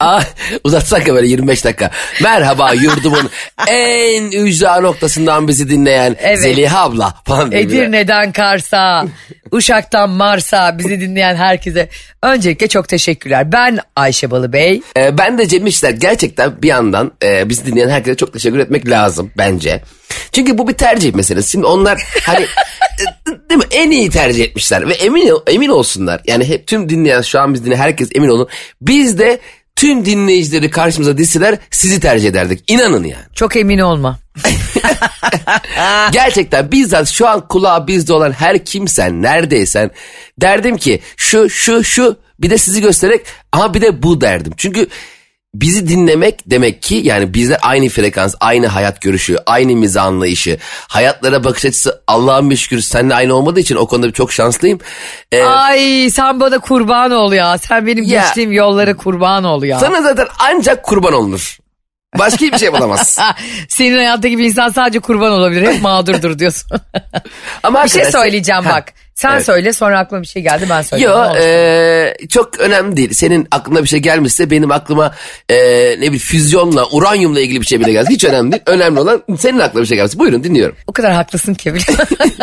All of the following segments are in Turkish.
Aa, uzatsak ya böyle 25 dakika. Merhaba yurdumun en ücra noktasından bizi dinleyen Evet. Zeliha abla falan Edirne'den Kars'a, Uşak'tan Mars'a bizi dinleyen herkese öncelikle çok teşekkürler. Ben Ayşe Balıbey. Ee, ben de Cem İşler gerçekten bir yandan e, bizi dinleyen herkese çok teşekkür etmek lazım bence. Çünkü bu bir tercih meselesi. Şimdi onlar hani değil mi en iyi tercih etmişler ve emin emin olsunlar. Yani hep tüm dinleyen şu an biz dinleyen herkes emin olun. Biz de tüm dinleyicileri karşımıza dizseler sizi tercih ederdik. İnanın yani. Çok emin olma. Gerçekten bizzat şu an kulağı bizde olan her kimsen neredeysen derdim ki şu şu şu bir de sizi göstererek ama bir de bu derdim. Çünkü bizi dinlemek demek ki yani bizler aynı frekans, aynı hayat görüşü, aynı mizah anlayışı, hayatlara bakış açısı Allah'ın bir şükür seninle aynı olmadığı için o konuda çok şanslıyım. Ee, Ay sen bana kurban ol ya. Sen benim Ya. geçtiğim yollara kurban ol ya. sana zaten ancak kurban olunur. Başka hiçbir şey. Ha, Senin hayattaki bir insan sadece kurban olabilir. Hep mağdurdur diyorsun. Ama bir şey söyleyeceğim Ha, bak. Sen evet. söyle sonra aklıma bir şey geldi ben söyleyeyim. Yo Ne olur. e, çok önemli değil. Senin aklına bir şey gelmişse benim aklıma e, ne bileyim füzyonla, uranyumla ilgili bir şey bile gelsin. Hiç önemli değil. Önemli olan senin aklına bir şey gelsin. Buyurun dinliyorum. O kadar haklısın ki.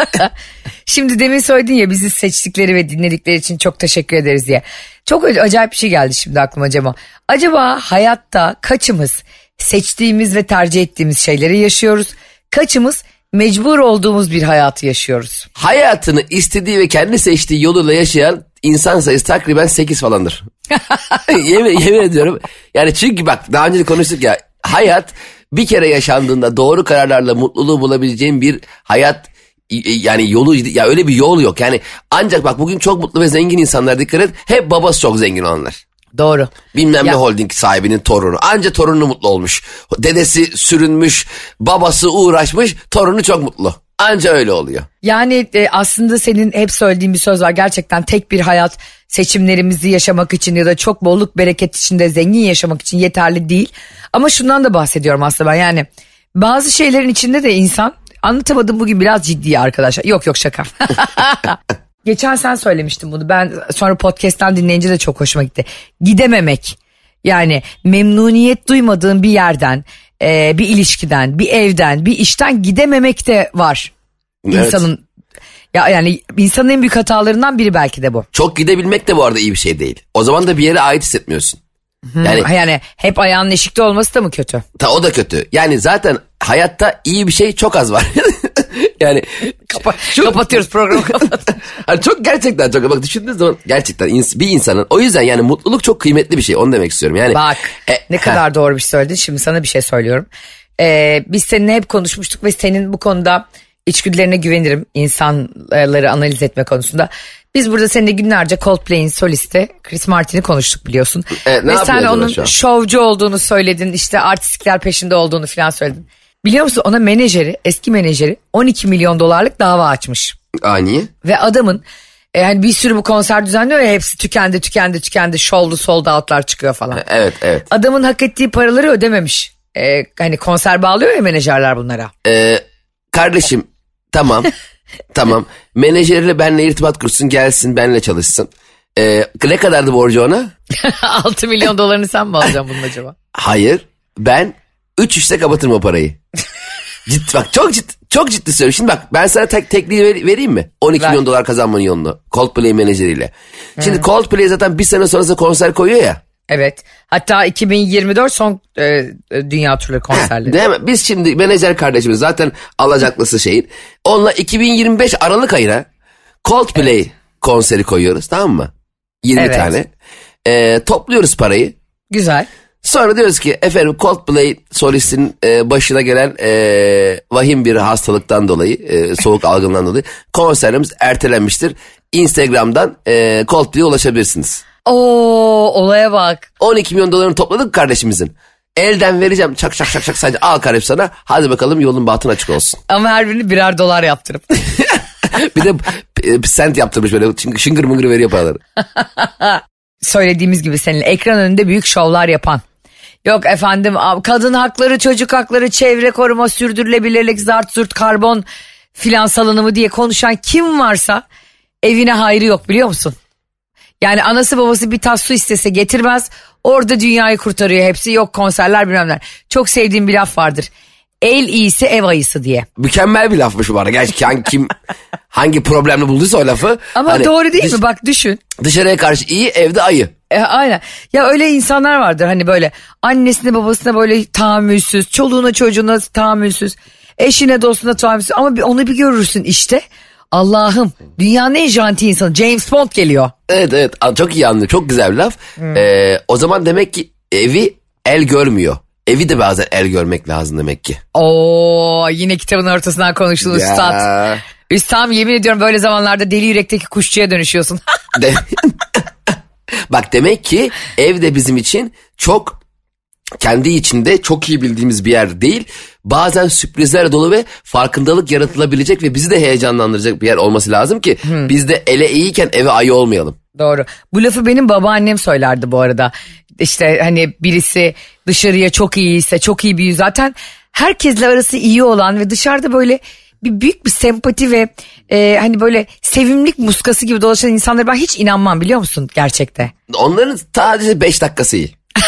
Şimdi demin söyledin ya bizi seçtikleri ve dinledikleri için çok teşekkür ederiz diye. Çok acayip bir şey geldi şimdi aklıma Cemo. Acaba hayatta kaçımız seçtiğimiz ve tercih ettiğimiz şeyleri yaşıyoruz? Kaçımız mecbur olduğumuz bir hayatı yaşıyoruz? Hayatını istediği ve kendi seçtiği yoluyla yaşayan insan sayısı takriben 8 falandır. yemin, yemin ediyorum. Yani çünkü bak daha önce de konuştuk ya. Hayat bir kere yaşandığında doğru kararlarla mutluluğu bulabileceğin bir hayat yani yolu ya öyle bir yol yok. Yani ancak bak bugün çok mutlu ve zengin insanlar dikkat et. Hep babası çok zengin olanlar. Doğru. Bilmem ne Ya- holding sahibinin torunu. Anca torunu mutlu olmuş. Dedesi sürünmüş, babası uğraşmış, torunu çok mutlu. Anca öyle oluyor. Yani e, aslında senin hep söylediğin bir söz var. Gerçekten tek bir hayat seçimlerimizi yaşamak için ya da çok bolluk bereket içinde zengin yaşamak için yeterli değil. Ama şundan da bahsediyorum aslında ben yani bazı şeylerin içinde de insan anlatamadım bugün biraz ciddi arkadaşlar. Yok yok şaka. Geçen sen söylemiştin bunu. Ben sonra podcast'ten dinleyince de çok hoşuma gitti. Gidememek. Yani memnuniyet duymadığın bir yerden, e, bir ilişkiden, bir evden, bir işten gidememek de var. Evet. İnsanın ya yani insanın en büyük hatalarından biri belki de bu. Çok gidebilmek de bu arada iyi bir şey değil. O zaman da bir yere ait hissetmiyorsun. Yani Yani hep ayağının eşikte olması da mı kötü? ta o da kötü. Yani zaten hayatta iyi bir şey çok az var. yani çok, Kapatıyoruz programı kapat. Hani çok gerçekten çok bak düşündüğünüz zaman gerçekten ins- bir insanın o yüzden yani mutluluk çok kıymetli bir şey onu demek istiyorum. Yani Bak E, ne ha. kadar doğru bir şey söyledin. Şimdi sana bir şey söylüyorum. Ee, biz seninle hep konuşmuştuk ve senin bu konuda içgüdülerine güvenirim insanları analiz etme konusunda. Biz burada seninle günlerce Coldplay'in solisti Chris Martin'i konuştuk biliyorsun. Evet, ne ve sen onun şovcu olduğunu söyledin işte artistlikler peşinde olduğunu falan söyledin. Biliyor musun ona menajeri eski menajeri 12 milyon dolarlık dava açmış. Aa niye? Ve adamın e, yani bir sürü bu konser düzenliyor ya hepsi tükendi tükendi tükendi şovlu sold outlar çıkıyor falan. Evet evet. Adamın hak ettiği paraları ödememiş. E, hani konser bağlıyor ya menajerler bunlara. Ee, kardeşim tamam tamam menajeriyle benimle irtibat kursun gelsin benimle çalışsın. Ee, ne kadardı borcu ona? 6 milyon dolarını sen mi alacaksın bunun acaba? Hayır ben 3 işte kapatırım o parayı. Ciddi bak çok ciddi çok ciddi söylüyorum. Şimdi bak ben sana tek tekniği ver- vereyim mi? 12 Ver. milyon dolar kazanmanın yolunu. Coldplay menajeriyle. Şimdi Coldplay zaten bir sene sonrasında konser koyuyor ya. Evet. Hatta 2024 son e, e, dünya turları konserleri. Değil mi? Biz şimdi menajer kardeşimiz zaten alacaklısı şeyin. Onunla 2025 Aralık ayına Coldplay konseri koyuyoruz tamam mı? 20 Evet. tane. Ee, topluyoruz parayı. Güzel. Sonra diyoruz ki efendim Coldplay solistin e, başına gelen e, vahim bir hastalıktan dolayı, e, soğuk algından dolayı konserimiz ertelenmiştir. Instagram'dan e, Coldplay'e ulaşabilirsiniz. Oo olaya bak. 12 milyon dolarını topladık kardeşimizin. Elden vereceğim çak çak çak çak sadece al kardeşim sana. Hadi bakalım yolun batın açık olsun. Ama her birini birer dolar yaptırıp. Bir de e, sent yaptırmış böyle şıngır mıngır veriyor paraları. Söylediğimiz gibi senin ekran önünde büyük şovlar yapan. Yok efendim kadın hakları, çocuk hakları, çevre koruma, sürdürülebilirlik, zart zurt, karbon filan salınımı diye konuşan kim varsa evine hayrı yok biliyor musun? Yani anası babası bir tas su istese getirmez. Orada dünyayı kurtarıyor hepsi. Yok konserler bilmem neler. Çok sevdiğim bir laf vardır. El iyisi ev ayısı diye. Mükemmel bir lafmış bu arada. Hangi, kim hangi problemle bulduysa o lafı. Ama Hani doğru değil dış- mi? Bak düşün. Dışarıya karşı iyi evde ayı. E, aynen. Ya öyle insanlar vardır hani böyle annesine babasına böyle tahammülsüz, çoluğuna çocuğuna tahammülsüz, eşine dostuna tahammülsüz ama bir, onu bir görürsün işte. Allah'ım dünyanın en janti insanı James Bond geliyor. Evet evet çok iyi anlıyor. Çok güzel bir laf. Ee, o zaman demek ki evi el görmüyor. Evi de bazen el görmek lazım demek ki. Oo yine kitabın ortasından konuştun Ya. üstad. Üstad yemin ediyorum böyle zamanlarda deli yürekteki kuşçuya dönüşüyorsun. Bak demek ki ev de bizim için çok kendi içinde çok iyi bildiğimiz bir yer değil. Bazen sürprizler dolu ve farkındalık yaratılabilecek ve bizi de heyecanlandıracak bir yer olması lazım ki biz de ele iyiyken eve ayı olmayalım. Doğru. Bu lafı benim babaannem söylerdi bu arada. İşte hani birisi dışarıya çok iyiyse çok iyi bir zaten herkesle arası iyi olan ve dışarıda böyle bir büyük bir sempati ve e, hani böyle sevimlik muskası gibi dolaşan insanlara ben hiç inanmam biliyor musun gerçekte. Onların sadece 5 dakikası iyi.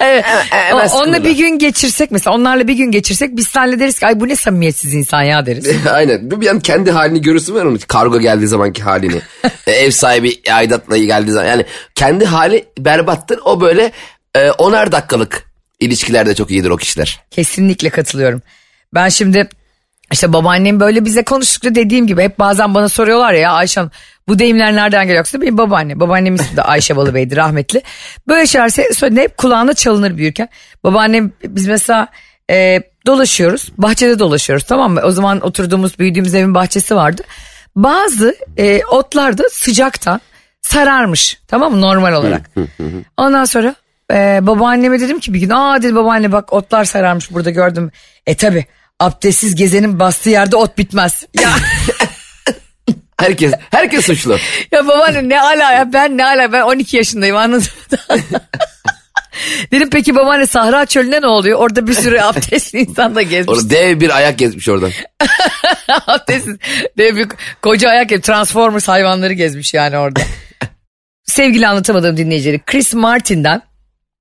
Evet. hemen O- onunla bir gün geçirsek mesela onlarla bir gün geçirsek biz senle deriz ki ay bu ne samimiyetsiz insan ya deriz. Aynen. Bir an kendi halini görürsün var onun kargo geldiği zamanki halini. E, Ev sahibi aidatla geldiği zaman. Yani kendi hali berbattır. O böyle e, onar dakikalık ilişkilerde çok iyidir o kişiler. Kesinlikle katılıyorum. Ben şimdi işte babaannem böyle bize konuştukça dediğim gibi hep bazen bana soruyorlar ya, Ayşe Hanım, bu deyimler nereden geliyor? Yoksa benim babaannem. Babaannemin ismi de Ayşe Balıbey'di rahmetli. Böyle şeyler söylediğinde hep kulağına çalınır büyürken. Babaannem biz mesela e, dolaşıyoruz. Bahçede dolaşıyoruz tamam mı? O zaman oturduğumuz büyüdüğümüz evin bahçesi vardı. Bazı e, otlar da sıcaktan sararmış tamam mı normal olarak. Ondan sonra e, babaanneme dedim ki bir gün aa dedi babaanne bak otlar sararmış burada gördüm. E tabi abdestsiz gezenin bastığı yerde ot bitmez. Ya, Herkes herkes suçlu. ya babaanne ne ala ya ben ne ala ben 12 yaşındayım anladın mı? Dedim peki babaanne Sahra çölüne ne oluyor? Orada bir sürü abdestli insan da gezmiş. Orada dev bir ayak gezmiş oradan. abdestsiz. Dev bir koca ayak gibi Transformers hayvanları gezmiş yani orada. Sevgili anlatamadığım dinleyicileri Chris Martin'den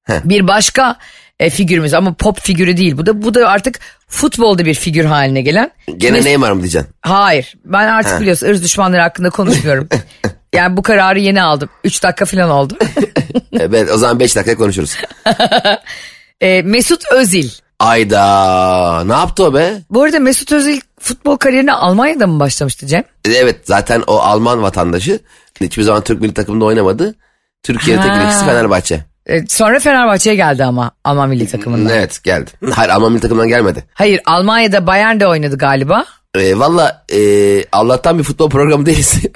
bir başka e, figürümüz ama pop figürü değil bu da bu da artık futbolda bir figür haline gelen. Gene Mes- Neymar mı diyeceksin? Hayır ben artık biliyorsun ırz düşmanları hakkında konuşmuyorum. yani bu kararı yeni aldım. 3 dakika falan oldu. Evet o zaman 5 dakika konuşuruz. E, Mesut Özil. Ayda ne yaptı o be? Bu arada Mesut Özil futbol kariyerine Almanya'da mı başlamıştı Cem? Evet zaten o Alman vatandaşı. Hiçbir zaman Türk milli takımında oynamadı. Türkiye tek Ha. ilişkisi Fenerbahçe. E, sonra Fenerbahçe'ye geldi ama Alman milli takımından. Evet geldi. Hayır Alman milli takımından gelmedi. Hayır Almanya'da Bayern'de oynadı galiba. E, Valla e, Allah'tan bir futbol programı değilsin.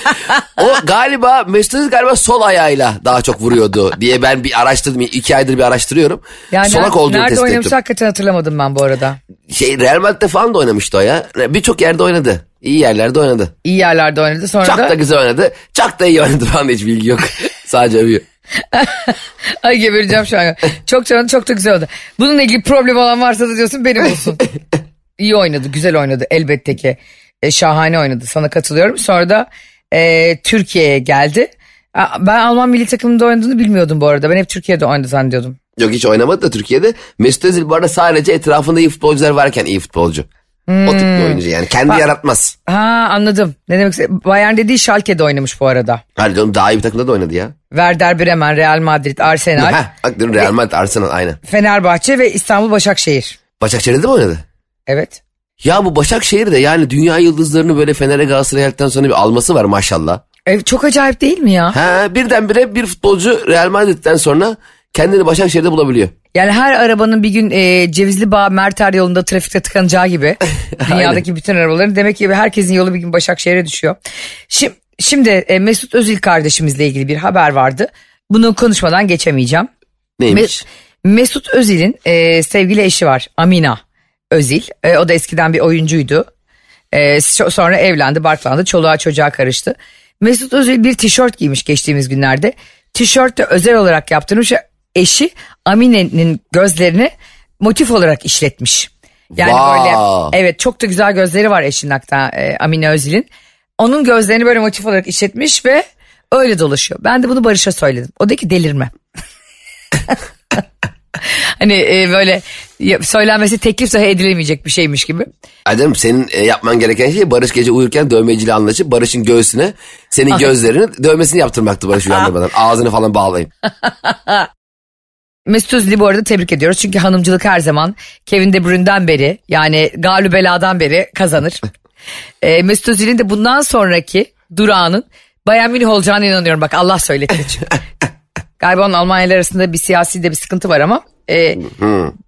o galiba Mesut Özil galiba sol ayağıyla daha çok vuruyordu diye ben bir araştırdım. iki aydır bir araştırıyorum. Yani Solak nerede, olduğunu nerede oynamış ettim. hakikaten hatırlamadım ben bu arada. Şey, Real Madrid'de falan da oynamıştı o ya. Birçok yerde oynadı. İyi yerlerde oynadı. İyi yerlerde oynadı sonra Çok da, da güzel oynadı. Çok da iyi oynadı falan da hiç bilgi yok. Sadece övüyor. Ay gebereceğim şu an. Çok canım çok da güzel oldu. Bununla ilgili problem olan varsa da diyorsun benim olsun. İyi oynadı güzel oynadı elbette ki. E, şahane oynadı sana katılıyorum. Sonra da e, Türkiye'ye geldi. Ben Alman milli takımında oynadığını bilmiyordum bu arada. Ben hep Türkiye'de oynadı zannediyordum. Yok hiç oynamadı da Türkiye'de. Mesut Özil bu arada sadece etrafında iyi futbolcular varken iyi futbolcu. O tip bir oyuncu yani. Kendi Bak- yaratmaz. Ha anladım. Ne demek Bayern dediği Schalke'de oynamış bu arada. Hayır canım daha iyi bir takımda da oynadı ya. Werder Bremen, Real Madrid, Arsenal, Heh, bak diyorum Real Madrid, Arsenal aynı. Fenerbahçe ve İstanbul Başakşehir. Başakşehir'de de mi oynadı? Evet. Ya bu Başakşehir de yani dünya yıldızlarını böyle Fener'e Galatasaray'a geldikten sonra bir alması var maşallah. E, çok acayip değil mi ya? Ha birdenbire bir futbolcu Real Madrid'den sonra kendini Başakşehir'de bulabiliyor. Yani her arabanın bir gün e, Cevizli Bağ Merter yolunda trafikte tıkanacağı gibi dünyadaki bütün arabaların demek ki herkesin yolu bir gün Başakşehir'e düşüyor. Şimdi, şimdi e, Mesut Özil kardeşimizle ilgili bir haber vardı. Bunu konuşmadan geçemeyeceğim. Neymiş? Me- Mesut Özil'in e, sevgili eşi var Amina Özil. E, o da eskiden bir oyuncuydu. So- sonra evlendi, barklandı, çoluğa çocuğa karıştı. Mesut Özil bir tişört giymiş geçtiğimiz günlerde. Tişört de özel olarak yaptırmış ve eşi Amine'nin gözlerini motif olarak işletmiş. Yani Wow. böyle evet çok da güzel gözleri var eşinin hatta e, Amine Özil'in. Onun gözlerini böyle motif olarak işletmiş ve öyle dolaşıyor. Ben de bunu Barış'a söyledim. O dedi ki delirme. hani e, böyle söylenmesi teklif dahi edilemeyecek bir şeymiş gibi. Adem senin e, yapman gereken şey Barış gece uyurken dövmeciyle anlaşıp Barış'ın göğsüne senin gözlerinin dövmesini yaptırmaktı Barış uyandırmadan. Ağzını falan bağlayayım. Mesut Özil'i bu arada tebrik ediyoruz. Çünkü hanımcılık her zaman Kevin De Bruyne'den beri yani Galübela'dan beri kazanır. e, Mesut Özil'in de bundan sonraki durağının Bayern Münih olacağına inanıyorum. Bak Allah söyletti. çünkü. Galiba onun Almanya'yla arasında bir siyasi de bir sıkıntı var ama e,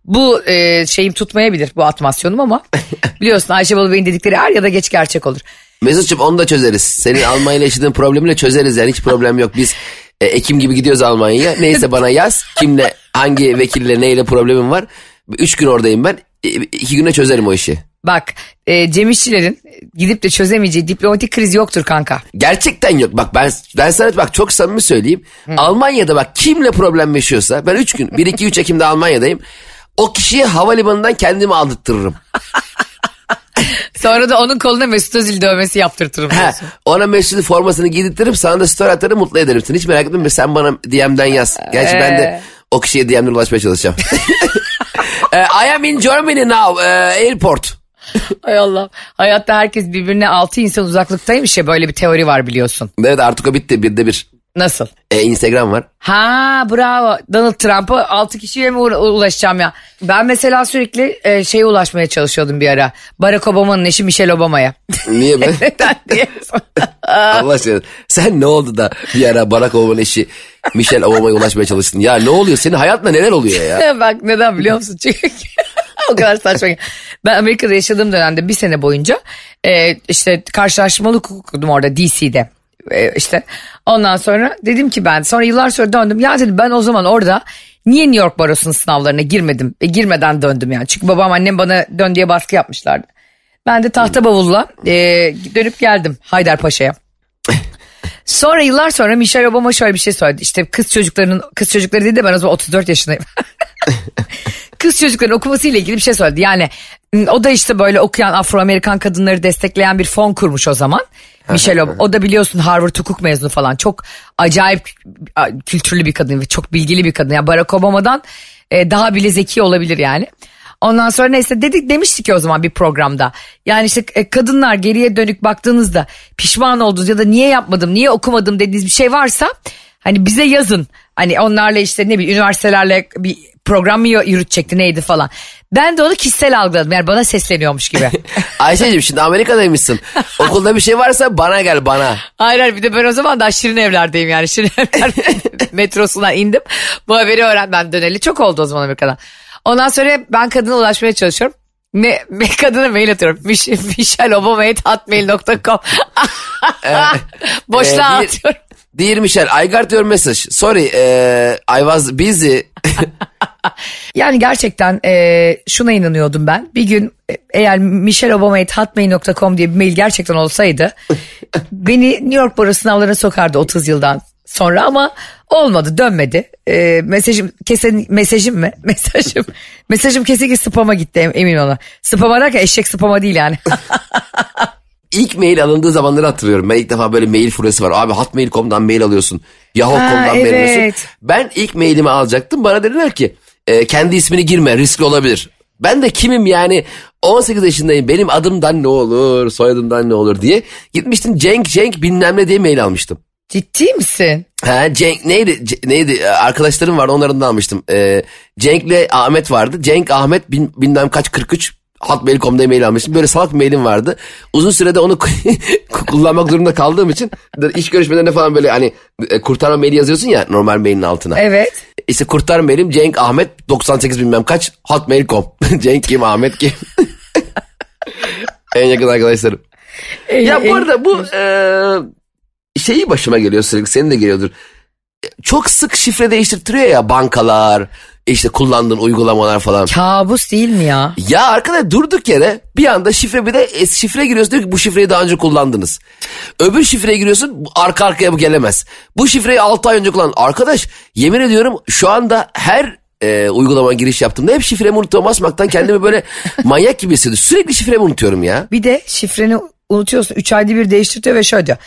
bu e, şeyim tutmayabilir bu atmasyonum ama biliyorsun Ayşe Balıbey'in dedikleri er ya da geç gerçek olur. Mesut'cum onu da çözeriz. Senin Almanya ile yaşadığın problemi çözeriz yani hiç problem yok. Biz e, Ekim gibi gidiyoruz Almanya'ya. Neyse bana yaz. Kimle, hangi vekille, neyle problemim var. Üç gün oradayım ben. E, iki güne çözerim o işi. Bak e, Cem İşçilerin gidip de çözemeyeceği diplomatik kriz yoktur kanka. Gerçekten yok. Bak ben ben sana bak çok samimi söyleyeyim. Almanya'da bak kimle problem yaşıyorsa ben 3 gün 1 2 3 Ekim'de Almanya'dayım. O kişiye havalimanından kendimi aldırtırırım. Sonra da onun koluna Mesut Özil dövmesi yaptırtırım He, diyorsun. ona Mesut'un formasını giydirtirim sana da story atarım mutlu ederim seni. Hiç merak etme sen bana DM'den yaz. Gerçi ben Ee. de o kişiye DM'den ulaşmaya çalışacağım. Eh, I am in Germany now, eh, airport. Hay Allah. Hayatta herkes birbirine altı insan uzaklıktaymış ya böyle bir teori var biliyorsun. Evet artık o bitti bir de bir. Nasıl? E, Instagram var. Ha bravo. Donald Trump'a altı kişiye mi uğra- ulaşacağım ya? Ben mesela sürekli e, şeye ulaşmaya çalışıyordum bir ara. Barack Obama'nın eşi Michelle Obama'ya. Niye be? Neden diye. Allah aşkına. Sen ne oldu da bir ara Barack Obama'nın eşi Michelle Obama'ya ulaşmaya çalıştın? Ya ne oluyor? Senin hayatında neler oluyor ya? Bak neden biliyor musun? Çünkü o kadar saçma. Ben Amerika'da yaşadığım dönemde bir sene boyunca e, işte karşılaşmalı hukuk okudum orada DC'de. E, işte ondan sonra dedim ki ben sonra yıllar sonra döndüm. Ya dedim ben o zaman orada niye New York Barosu'nun sınavlarına girmedim? E, girmeden döndüm yani. Çünkü babam annem bana dön diye baskı yapmışlardı. Ben de tahta bavulla e, dönüp geldim Haydarpaşa'ya. Sonra yıllar sonra Michelle Obama şöyle bir şey söyledi. İşte kız çocuklarının kız çocukları dedi de ben o zaman 34 yaşındayım. kız çocukların okumasıyla ilgili bir şey söyledi. Yani o da işte böyle okuyan Afro-Amerikan kadınları destekleyen bir fon kurmuş o zaman. Michelle Obama. O da biliyorsun Harvard hukuk mezunu falan. Çok acayip kültürlü bir kadın ve çok bilgili bir kadın. Yani Barack Obama'dan e, daha bile zeki olabilir yani. Ondan sonra neyse dedik demiştik ki o zaman bir programda. Yani işte e, kadınlar geriye dönük baktığınızda pişman olduğunuz ya da niye yapmadım, niye okumadım dediğiniz bir şey varsa hani bize yazın. Hani onlarla işte ne bileyim üniversitelerle bir program mı yürütecekti neydi falan. Ben de onu kişisel algıladım. Yani bana sesleniyormuş gibi. Ayşe'cim şimdi Amerika'daymışsın. Okulda bir şey varsa bana gel bana. Hayır hayır bir de ben o zaman daha Şirin Evler'deyim yani. Şirin Evler metrosundan indim. Bu haberi öğren ben döneli. Çok oldu o zaman Amerika'dan. Ondan sonra ben kadına ulaşmaya çalışıyorum. Me, me kadına mail atıyorum. Mich, michelleobama.hotmail.com Boşluğa Ee, bir- atıyorum. Dear Michelle, I got your message. Sorry, eh, I was busy. Yani gerçekten e, şuna inanıyordum ben. Bir gün e, eğer michelleobama.hotmail.com diye bir mail gerçekten olsaydı beni New York Baro sınavlarına sokardı 30 yıldan sonra ama olmadı dönmedi. E, mesajım kesin mesajım mı? Mesajım. mesajım kesinlikle spama gitti em- emin ona. Spama derken eşek spama değil yani. İlk mail alındığı zamanları hatırlıyorum. Ben ilk defa böyle mail furyası var. Abi hotmail.com'dan mail alıyorsun. Yahoo.com'dan Ha, mail evet. alıyorsun. Ben ilk mailimi alacaktım. Bana dediler ki e, kendi ismini girme riskli olabilir. Ben de kimim yani 18 yaşındayım benim adımdan ne olur soyadımdan ne olur diye gitmiştim Cenk Cenk bilmem ne diye mail almıştım. Ciddi misin? Ha Cenk neydi C- neydi E, arkadaşlarım vardı onlardan da almıştım. Ee, Cenk'le Ahmet vardı. Cenk Ahmet bin, bilmem kaç 43 hotmail.com'da mail almıştım. Böyle salak bir mailim vardı. Uzun sürede onu kullanmak zorunda kaldığım için iş görüşmelerinde falan böyle hani e, kurtarma maili yazıyorsun ya normal mailin altına. Evet. İşte kurtar mailim Cenk Ahmet 98 bilmem kaç hotmail.com. Cenk kim Ahmet kim? en yakın arkadaşlarım. Ya bu arada bu e, şeyi başıma geliyor sürekli senin de geliyordur. Çok sık şifre değiştirtiriyor ya bankalar, işte kullandığın uygulamalar falan. Kabus değil mi ya? Ya arkadaş durduk yere bir anda şifre bir de e, şifre giriyorsun diyor ki bu şifreyi daha önce kullandınız. Öbür şifreye giriyorsun arka arkaya bu gelemez. Bu şifreyi 6 ay önce kullan. Arkadaş yemin ediyorum şu anda her e, uygulama giriş yaptığımda hep şifremi unutuyorum basmaktan kendimi böyle manyak gibi hissediyorum. Sürekli şifremi unutuyorum ya. Bir de şifreni unutuyorsun. 3 ayda bir değiştiriyor ve şöyle diyor.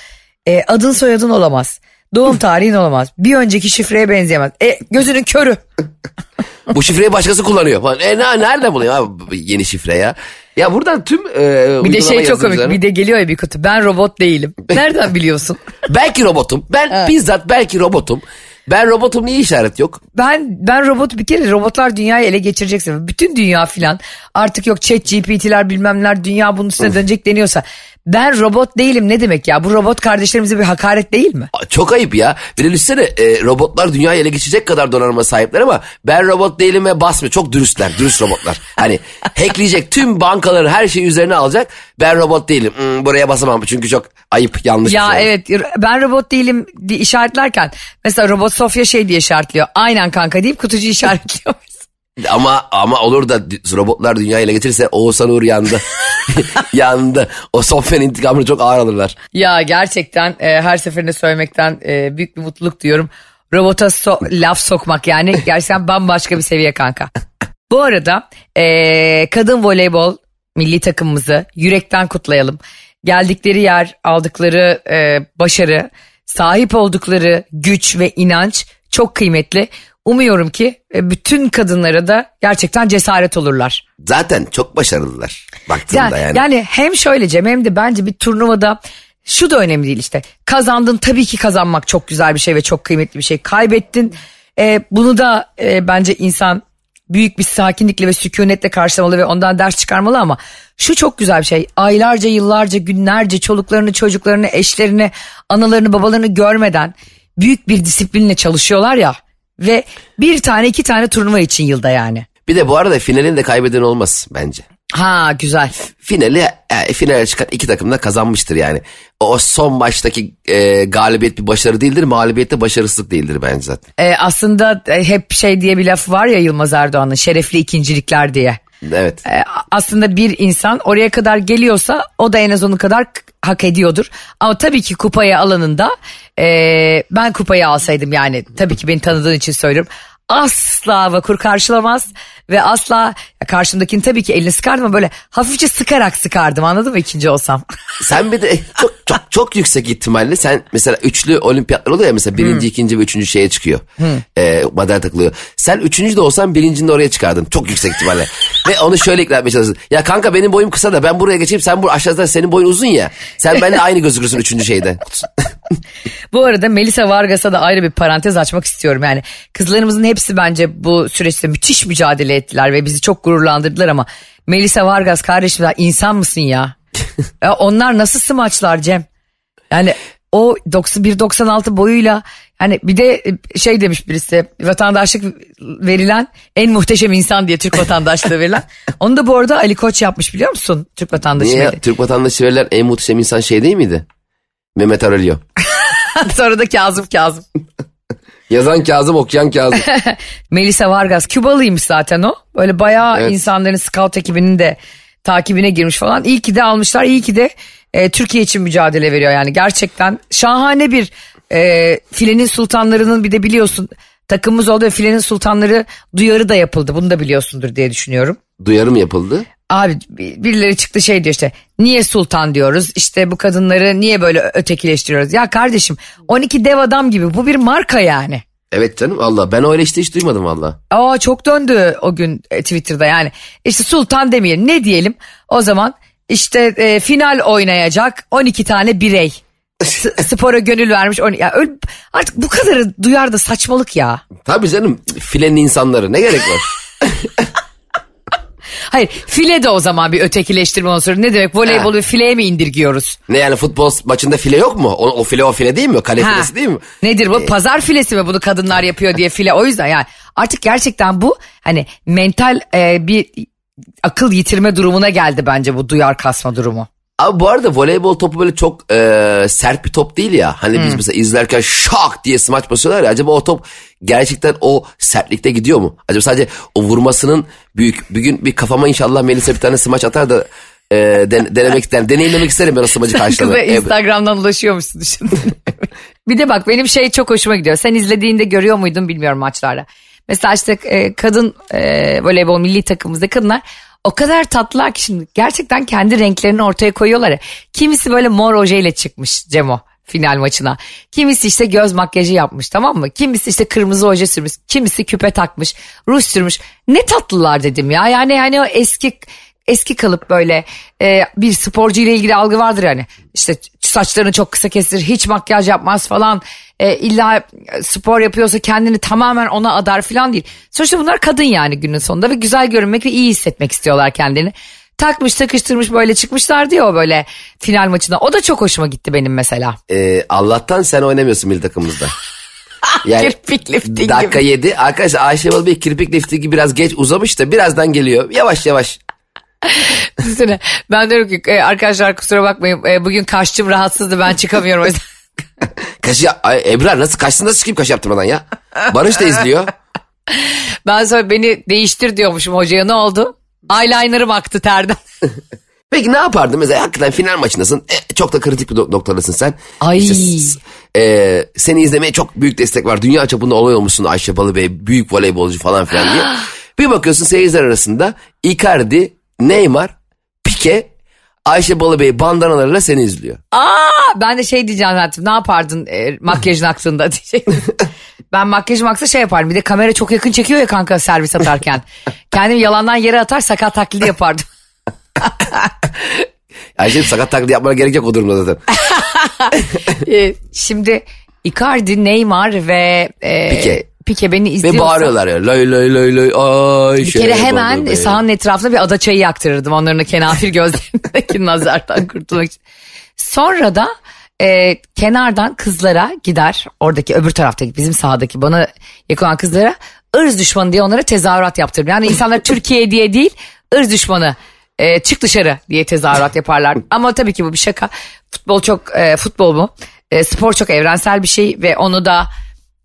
E, adın soyadın olamaz. Doğum tarihin olamaz. Bir önceki şifreye benzeyemez. E, gözünün körü. Bu şifreyi başkası kullanıyor falan. E ne, nerede buluyor abi yeni şifre ya? Ya buradan tüm e, Bir de şey çok komik. Bir de geliyor ya bir kutu. Ben robot değilim. Nereden biliyorsun? Belki robotum. Ben bizzat belki robotum. Ben robotum niye işaret yok? Ben ben robot bir kere robotlar dünyayı ele geçirecekse bütün dünya filan artık yok chat GPT'ler bilmemler dünya bunun üstüne dönecek deniyorsa ben robot değilim ne demek ya bu robot kardeşlerimize bir hakaret değil mi? Çok ayıp ya. Bir de düşünsene e, robotlar dünyayı ele geçirecek kadar donanıma sahipler ama ben robot değilim ve basmıyor. Çok dürüstler, dürüst robotlar. Hani hackleyecek tüm bankaları her şeyi üzerine alacak. Ben robot değilim. Hmm, buraya basamam çünkü çok ayıp, yanlış Ya şey. evet ben robot değilim diye işaretlerken mesela robot Sofya şey diye işaretliyor aynen kanka deyip kutucu işaretliyor. Ama ama olur da robotlar dünyayı ele geçirirse Oğuzhan Uğur yandı. yandı. O Sofya'nın intikamını çok ağır alırlar. Ya gerçekten e, her seferinde söylemekten e, büyük bir mutluluk duyuyorum. Robota so- laf sokmak yani gerçekten bambaşka bir seviye kanka. Bu arada e, kadın voleybol milli takımımızı yürekten kutlayalım. Geldikleri yer, aldıkları e, başarı, sahip oldukları güç ve inanç çok kıymetli. Umuyorum ki e, bütün kadınlara da gerçekten cesaret olurlar. Zaten çok başarılılar baktığında Yani, yani. yani hem şöyle Cem hem de bence bir turnuvada şu da önemli değil işte. Kazandın tabii ki kazanmak çok güzel bir şey ve çok kıymetli bir şey. Kaybettin e, bunu da e, bence insan büyük bir sakinlikle ve sükunetle karşılamalı ve ondan ders çıkarmalı ama şu çok güzel bir şey. Aylarca, yıllarca, günlerce çoluklarını, çocuklarını, eşlerini, analarını, babalarını görmeden büyük bir disiplinle çalışıyorlar ya ve bir tane iki tane turnuva için yılda yani. Bir de bu arada finalin de kaybeden olmaz bence. Ha güzel. finali e, finale çıkan iki takım da kazanmıştır yani. O son maçtaki e, galibiyet bir başarı değildir, mağlubiyet de başarısızlık değildir bence zaten. Ee, aslında e, hep şey diye bir laf var ya Yılmaz Erdoğan'ın şerefli ikincilikler diye. Evet. Ee, aslında bir insan oraya kadar geliyorsa o da en az onun kadar hak ediyordur. Ama tabii ki kupayı alanında e, ben kupayı alsaydım yani tabii ki beni tanıdığın için söylüyorum. Asla vakur karşılamaz ve asla karşımdakini tabii ki elini sıkardım ama böyle hafifçe sıkarak sıkardım anladın mı ikinci olsam. Sen bir de çok çok çok yüksek ihtimalle sen mesela üçlü olimpiyatlar oluyor ya mesela birinci, ikinci ve üçüncü şeye çıkıyor. E, madalya takılıyor. Sen üçüncü de olsan birincinin de oraya çıkardın. Çok yüksek ihtimalle. ve onu şöyle ikna etmeye çalışırsın. Ya kanka benim boyum kısa da ben buraya geçeyim sen bu aşağıda senin boyun uzun ya. Sen benimle aynı gözükürsün üçüncü şeyde. Bu arada Melisa Vargas'a da ayrı bir parantez açmak istiyorum. Yani kızlarımızın hepsi bence bu süreçte müthiş mücadele ettiler ve bizi çok gururlandırdılar ama Melisa Vargas kardeşim insan mısın ya? ya onlar nasıl smaçlar Cem? Yani o 90 1.96 boyuyla hani bir de şey demiş birisi vatandaşlık verilen en muhteşem insan diye Türk vatandaşlığı verilen. Onu da bu arada Ali Koç yapmış biliyor musun? Türk vatandaşı. Niye? veri- Türk vatandaşı verilen en muhteşem insan şey değil miydi? Mehmet Aurelio. Sonra da Kazım Kazım. Yazan Kazım, okuyan Kazım. Melisa Vargas Kübalıymış zaten o. Böyle bayağı Evet. insanların scout ekibinin de takibine girmiş falan. İyi ki de almışlar. iyi ki de e, Türkiye için mücadele veriyor yani. Gerçekten şahane bir e, filenin sultanlarının bir de biliyorsun takımımız oldu ve filenin sultanları duyarı da yapıldı. Bunu da biliyorsundur diye düşünüyorum. Duyarım yapıldı. Abi bir- birileri çıktı şey diyor işte niye sultan diyoruz işte bu kadınları niye böyle ötekileştiriyoruz ya kardeşim 12 dev adam gibi bu bir marka yani. Evet canım valla ben öyle işte hiç duymadım valla. Aa çok döndü o gün e, Twitter'da yani. İşte Sultan demeyelim ne diyelim o zaman işte e, final oynayacak 12 tane birey. Spora gönül vermiş. Ya öyle, artık bu kadarı duyar da saçmalık ya. Tabii canım filenin insanları ne gerek var? Hayır file de o zaman bir ötekileştirme olsun. Ne demek voleybolu bir fileye mi indirgiyoruz? ne yani futbol maçında file yok mu? O, o file o file değil mi? Kale Ha. filesi değil mi? Nedir bu? Pazar filesi mi bunu kadınlar yapıyor diye file. O yüzden yani artık gerçekten bu hani mental e, bir akıl yitirme durumuna geldi bence bu duyar kasma durumu. Abi bu arada voleybol topu böyle çok e, sert bir top değil ya. Hani biz mesela izlerken şak diye smaç basıyorlar ya. Acaba o top gerçekten o sertlikte gidiyor mu? Acaba sadece o vurmasının büyük. Bir gün bir kafama inşallah Melisa bir tane smaç atar da e, den- denemek yani deneyimlemek isterim ben o smacı Kıza karşılamayı. Evet. Instagram'dan ulaşıyormuşsun düşündün. bir de bak benim şey çok hoşuma gidiyor. Sen izlediğinde görüyor muydun bilmiyorum maçlarda. Mesela işte e, kadın e, voleybol milli takımımızda kadınlar o kadar tatlılar ki şimdi gerçekten kendi renklerini ortaya koyuyorlar ya. Kimisi böyle mor ojeyle çıkmış Cemo final maçına. Kimisi işte göz makyajı yapmış tamam mı? Kimisi işte kırmızı oje sürmüş. Kimisi küpe takmış. Ruj sürmüş. Ne tatlılar dedim ya. Yani hani o eski eski kalıp böyle e, bir sporcu ile ilgili algı vardır yani. İşte saçlarını çok kısa kestir, hiç makyaj yapmaz falan. E, illa spor yapıyorsa kendini tamamen ona adar falan değil. Sonuçta bunlar kadın yani günün sonunda ve güzel görünmek ve iyi hissetmek istiyorlar kendini. Takmış takıştırmış böyle çıkmışlar diyor böyle final maçına. O da çok hoşuma gitti benim mesela. E, Allah'tan sen oynamıyorsun milli takımımızda. Yani Kirpik lifting dakika gibi. 7 arkadaşlar Ayşe Balı bir kirpik liftingi biraz geç uzamış da birazdan geliyor. Yavaş yavaş. Düşünsene. Ben diyorum ki e, arkadaşlar kusura bakmayın e, bugün kaşçım rahatsızdı ben çıkamıyorum o yüzden. Kaşı ya, Ay, Ebrar nasıl kaçsın nasıl çıkayım kaşı yaptırmadan ya? Barış da izliyor. Ben sonra beni değiştir diyormuşum hocaya ne oldu? Eyeliner'ım aktı terden. Peki ne yapardın mesela hakikaten final maçındasın. E, çok da kritik bir noktadasın sen. Ay. İşte e, seni izlemeye çok büyük destek var. Dünya çapında olay olmuşsun Ayşe Balıbey. Büyük voleybolcu falan filan diye. bir bakıyorsun seyirciler arasında Icardi, Neymar, Pique, Ayşe Balıbey bandanalarıyla seni izliyor. Aa ben de şey diyeceğim zaten ne yapardın e, makyajın aktığında diyecektim. ben makyajım aksa şey yapardım bir de kamera çok yakın çekiyor ya kanka servis atarken. Kendimi yalandan yere atar sakat taklidi yapardım. Ayşe sakat taklidi yapmana gerek yok o durumda zaten. E, şimdi Icardi, Neymar ve e, Pique. Pique beni izliyorsa. Ve bağırıyorlar ya. Lay lay lay lay Ayşe Bir kere hemen Balıbey. sahanın etrafına bir ada çayı yaktırırdım. Onların kenafir gözlerindeki nazardan kurtulmak için. Sonra da e, kenardan kızlara gider. Oradaki öbür taraftaki bizim sahadaki bana yakın olan kızlara ırz düşmanı diye onlara tezahürat yaptırırım. Yani insanlar Türkiye diye değil ırz düşmanı e, çık dışarı diye tezahürat yaparlar. Ama tabii ki bu bir şaka. Futbol çok e, futbol mu? E, spor çok evrensel bir şey ve onu da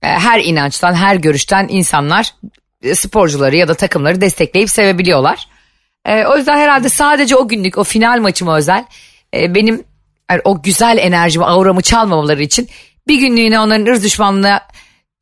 e, her inançtan, her görüşten insanlar e, sporcuları ya da takımları destekleyip sevebiliyorlar. E, o yüzden herhalde sadece o günlük, o final maçıma özel e, benim yani o güzel enerjimi, auramı çalmamaları için bir günlüğüne onların ırz düşmanlığına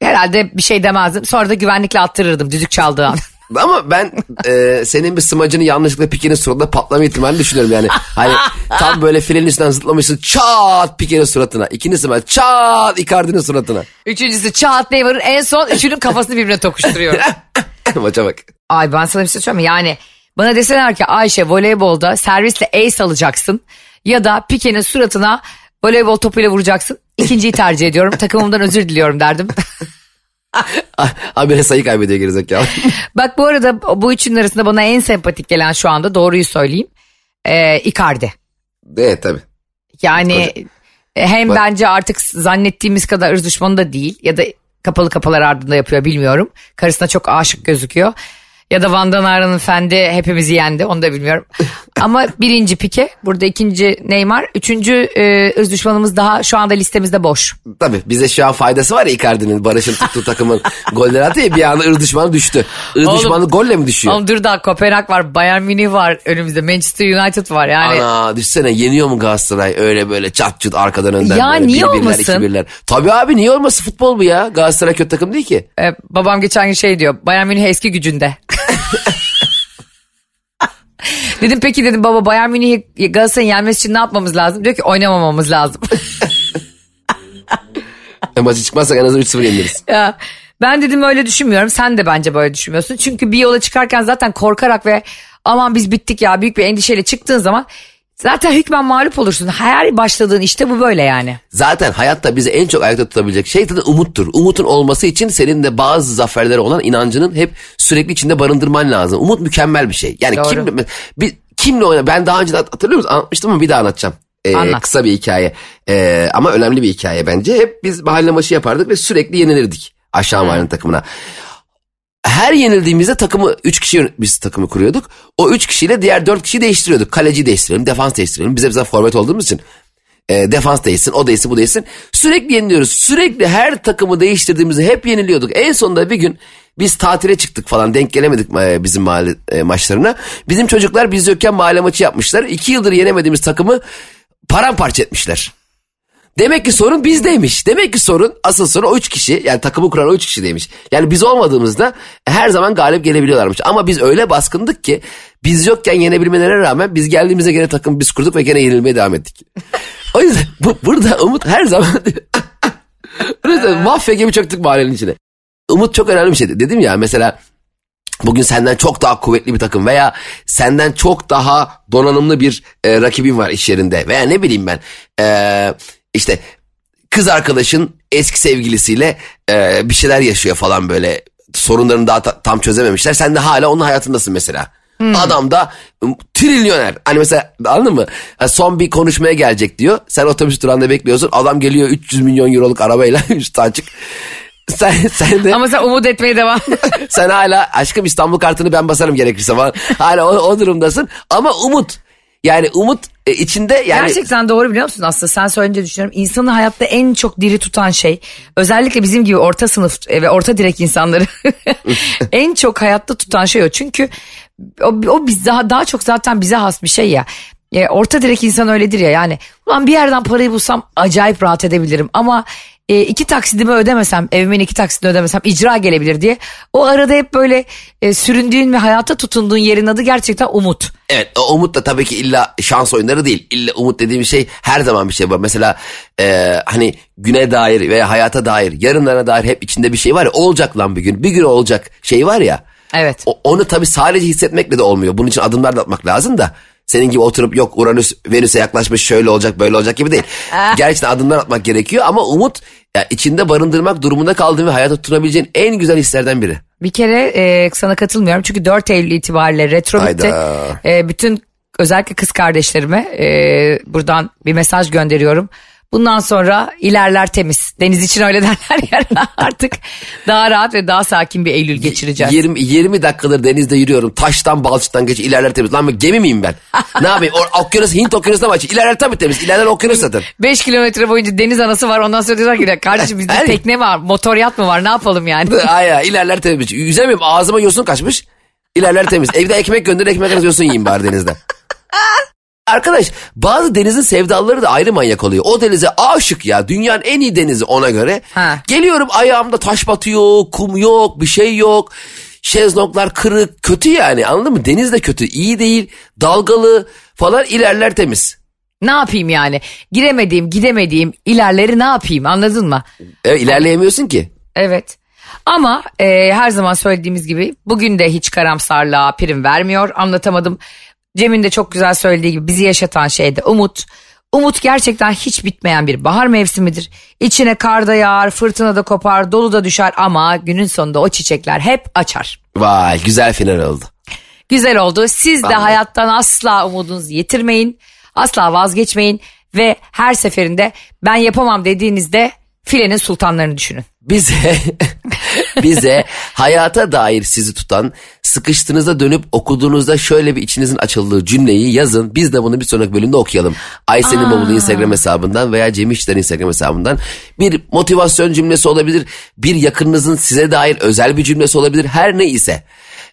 herhalde bir şey demezdim. Sonra da güvenlikle attırırdım düdük çaldığı an. Ama ben e, senin bir smacını yanlışlıkla Pike'nin suratına patlama ihtimalini düşünüyorum yani. Hani tam böyle filenin üstünden zıplamışsın çat Pike'nin suratına. İkinci smaç çat Icardi'nin suratına. Üçüncüsü Çağat Neymar'ın en son üçünün kafasını birbirine tokuşturuyor. Maça bak. Ay ben sana bir şey söyleyeyim? Yani bana deseler ki Ayşe voleybolda servisle ace alacaksın ya da Pike'nin suratına voleybol topuyla vuracaksın. İkinciyi tercih ediyorum. Takımımdan özür diliyorum derdim. Habire sayı kaybediyor gerizekalı. Bak bu arada bu üçünün arasında bana en sempatik gelen şu anda doğruyu söyleyeyim. Ee, Icardi. evet tabii. Yani e, hem Bak- bence artık zannettiğimiz kadar ırz düşmanı da değil ya da kapalı kapılar ardında yapıyor bilmiyorum. Karısına çok aşık gözüküyor. Ya da Van Danara'nın fendi hepimizi yendi onu da bilmiyorum. Ama birinci Pike burada ikinci Neymar. Üçüncü e, ırz düşmanımız daha şu anda listemizde boş. Tabii bize şu an faydası var ya Icardi'nin Barış'ın tuttuğu takımın golleri attı ya bir anda ırz düşmanı düştü. Irz Oğlum- düşmanı golle mi düşüyor? Oğlum dur daha Kopenhag var Bayern Münih var önümüzde Manchester United var yani. Ana düşsene yeniyor mu Galatasaray öyle böyle çat çut arkadan önden Ya böyle niye bir birler, olmasın? iki birler. Tabii abi niye olmasın futbol bu ya Galatasaray kötü takım değil ki. E, babam geçen gün şey diyor Bayern Münih eski gücünde. dedim peki dedim baba Bayern Münih'i Galatasaray'ın yenmesi için ne yapmamız lazım? Diyor ki oynamamamız lazım. E, maçı çıkmazsak en azından 3-0 yeniliriz. ya, ben dedim öyle düşünmüyorum. Sen de bence böyle düşünmüyorsun. Çünkü bir yola çıkarken zaten korkarak ve aman biz bittik ya büyük bir endişeyle çıktığın zaman zaten hükmen mağlup olursun. Hayal başladığın işte bu böyle yani. Zaten hayatta bizi en çok ayakta tutabilecek şey tabii umuttur. Umutun olması için senin de bazı zaferlere olan inancının hep sürekli içinde barındırman lazım. Umut mükemmel bir şey. Yani Doğru. kimle, bir, kimle oyna ben daha önce de hatırlıyor musun anlatmıştım ama bir daha anlatacağım. Ee, Anlat. Kısa bir hikaye Ee, ama önemli bir hikaye bence. Hep biz mahalle maçı yapardık ve sürekli yenilirdik aşağı mahallenin takımına. Her yenildiğimizde takımı 3 kişi biz takımı kuruyorduk. O 3 kişiyle diğer 4 kişiyi değiştiriyorduk. Kaleci değiştirelim, defans değiştirelim. Biz hep zaten forvet olduğumuz için e, defans değişsin, o değişsin, bu değişsin. Sürekli yeniliyoruz. Sürekli her takımı değiştirdiğimizde hep yeniliyorduk. En sonunda bir gün biz tatile çıktık falan denk gelemedik e, bizim mahalle e, maçlarına. Bizim çocuklar biz yokken mahalle maçı yapmışlar. İki yıldır yenemediğimiz takımı paramparça etmişler. Demek ki sorun bizdeymiş. Demek ki sorun asıl sorun o üç kişi yani takımı kuran o üç kişideymiş. Yani biz olmadığımızda her zaman galip gelebiliyorlarmış. Ama biz öyle baskındık ki biz yokken yenebilmelerine rağmen biz geldiğimizde gene takım biz kurduk ve gene yenilmeye devam ettik. o yüzden bu, burada Umut her zaman mafya gibi çöktük mahallenin içine. Umut çok önemli bir şey. Dedim ya mesela bugün senden çok daha kuvvetli bir takım veya senden çok daha donanımlı bir e, rakibin var iş yerinde veya ne bileyim ben e, işte kız arkadaşın eski sevgilisiyle e, bir şeyler yaşıyor falan böyle sorunlarını daha ta, tam çözememişler. Sen de hala onun hayatındasın mesela. Hmm. Adam da trilyoner. Hani mesela anladın mı? son bir konuşmaya gelecek diyor. Sen otobüs durağında bekliyorsun. Adam geliyor 300 milyon euroluk arabayla üstü açık. Sen, sen de, Ama sen umut etmeye devam. sen hala aşkım İstanbul kartını ben basarım gerekirse falan. Hala o, o durumdasın. Ama umut. Yani umut e, içinde yani... Gerçekten doğru biliyor musun aslında sen söyleyince düşünüyorum. İnsanı hayatta en çok diri tutan şey özellikle bizim gibi orta sınıf e, ve orta direk insanları en çok hayatta tutan şey o. Çünkü o, o biz daha, daha çok zaten bize has bir şey ya. E, orta direk insan öyledir ya yani. Ulan bir yerden parayı bulsam acayip rahat edebilirim ama e, iki taksidimi ödemesem evimin iki taksidini ödemesem icra gelebilir diye. O arada hep böyle e, süründüğün ve hayata tutunduğun yerin adı gerçekten umut. Evet o umut da tabii ki illa şans oyunları değil. İlla umut dediğim şey her zaman bir şey var. Mesela e, hani güne dair veya hayata dair yarınlara dair hep içinde bir şey var ya olacak lan bir gün bir gün olacak şey var ya. Evet. O, onu tabii sadece hissetmekle de olmuyor. Bunun için adımlar da atmak lazım da. Senin gibi oturup yok Uranüs Venüs'e yaklaşmış şöyle olacak böyle olacak gibi değil. Gerçekten adımlar atmak gerekiyor ama umut ya içinde barındırmak durumunda kaldığın ve hayata tutunabileceğin en güzel hislerden biri. Bir kere e, sana katılmıyorum çünkü 4 Eylül itibariyle retro bitti. E, bütün özellikle kız kardeşlerime e, buradan bir mesaj gönderiyorum. Bundan sonra ilerler temiz. Deniz için öyle derler ya artık daha rahat ve daha sakin bir Eylül geçireceğiz. 20, 20 dakikadır denizde yürüyorum. Taştan balçıktan geç ilerler temiz. Lan gemi miyim ben? ne yapayım? O, okyanus Hint okyanusuna mı açayım? İlerler tabii temiz. İlerler okyanus zaten. 5 kilometre boyunca deniz anası var. Ondan sonra diyorlar ki kardeşim bizde tekne var. Motor yat mı var? Ne yapalım yani? Ay ilerler temiz. Yüzemiyorum. Ağzıma yosun kaçmış. İlerler temiz. Evde ekmek gönder ekmek arası yosun yiyeyim bari denizde. Arkadaş bazı denizin sevdalıları da ayrı manyak oluyor. O denize aşık ya dünyanın en iyi denizi ona göre. Ha. Geliyorum ayağımda taş batıyor, kum yok, bir şey yok. Şezlonglar kırık, kötü yani anladın mı? Deniz de kötü, iyi değil, dalgalı falan ilerler temiz. Ne yapayım yani? Giremediğim, gidemediğim ilerleri ne yapayım anladın mı? Evet ilerleyemiyorsun ki. Evet. Ama e, her zaman söylediğimiz gibi bugün de hiç karamsarlığa prim vermiyor. Anlatamadım. Cem'in de çok güzel söylediği gibi bizi yaşatan şey de umut. Umut gerçekten hiç bitmeyen bir bahar mevsimidir. İçine kar da yağar, fırtına da kopar, dolu da düşer ama günün sonunda o çiçekler hep açar. Vay güzel final oldu. Güzel oldu. Siz de hayattan asla umudunuzu yitirmeyin. Asla vazgeçmeyin ve her seferinde ben yapamam dediğinizde filenin sultanlarını düşünün. Bize bize hayata dair sizi tutan sıkıştığınızda dönüp okuduğunuzda şöyle bir içinizin açıldığı cümleyi yazın. Biz de bunu bir sonraki bölümde okuyalım. Aysen'in Bavulu Instagram hesabından veya Cem İşler'in Instagram hesabından bir motivasyon cümlesi olabilir. Bir yakınınızın size dair özel bir cümlesi olabilir. Her ne ise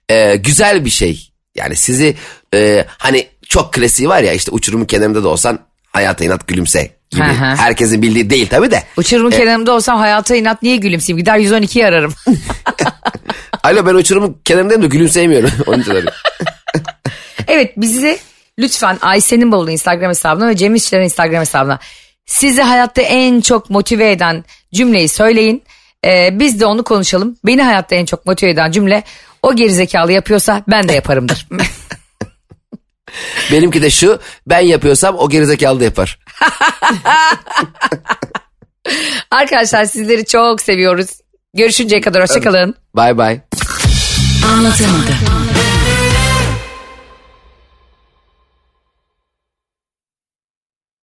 ee, güzel bir şey. Yani sizi e, hani çok klasiği var ya işte uçurumun kenarında da olsan hayata inat gülümse gibi. Herkesin bildiği değil tabii de. Uçurumun ee, kenarında olsam hayata inat niye gülümseyeyim? Gider 112'yi ararım. Alo ben uçurumun kenarındayım da gülümseyemiyorum. Onun için evet bizi lütfen Ayşe'nin bavulu Instagram hesabına ve Cem İşler'in Instagram hesabına sizi hayatta en çok motive eden cümleyi söyleyin. Ee, biz de onu konuşalım. Beni hayatta en çok motive eden cümle o gerizekalı yapıyorsa ben de yaparımdır. Benimki de şu ben yapıyorsam o gerizekalı da yapar. Arkadaşlar sizleri çok seviyoruz. Görüşünceye kadar hoşçakalın. Bye bye. Anlatamadım.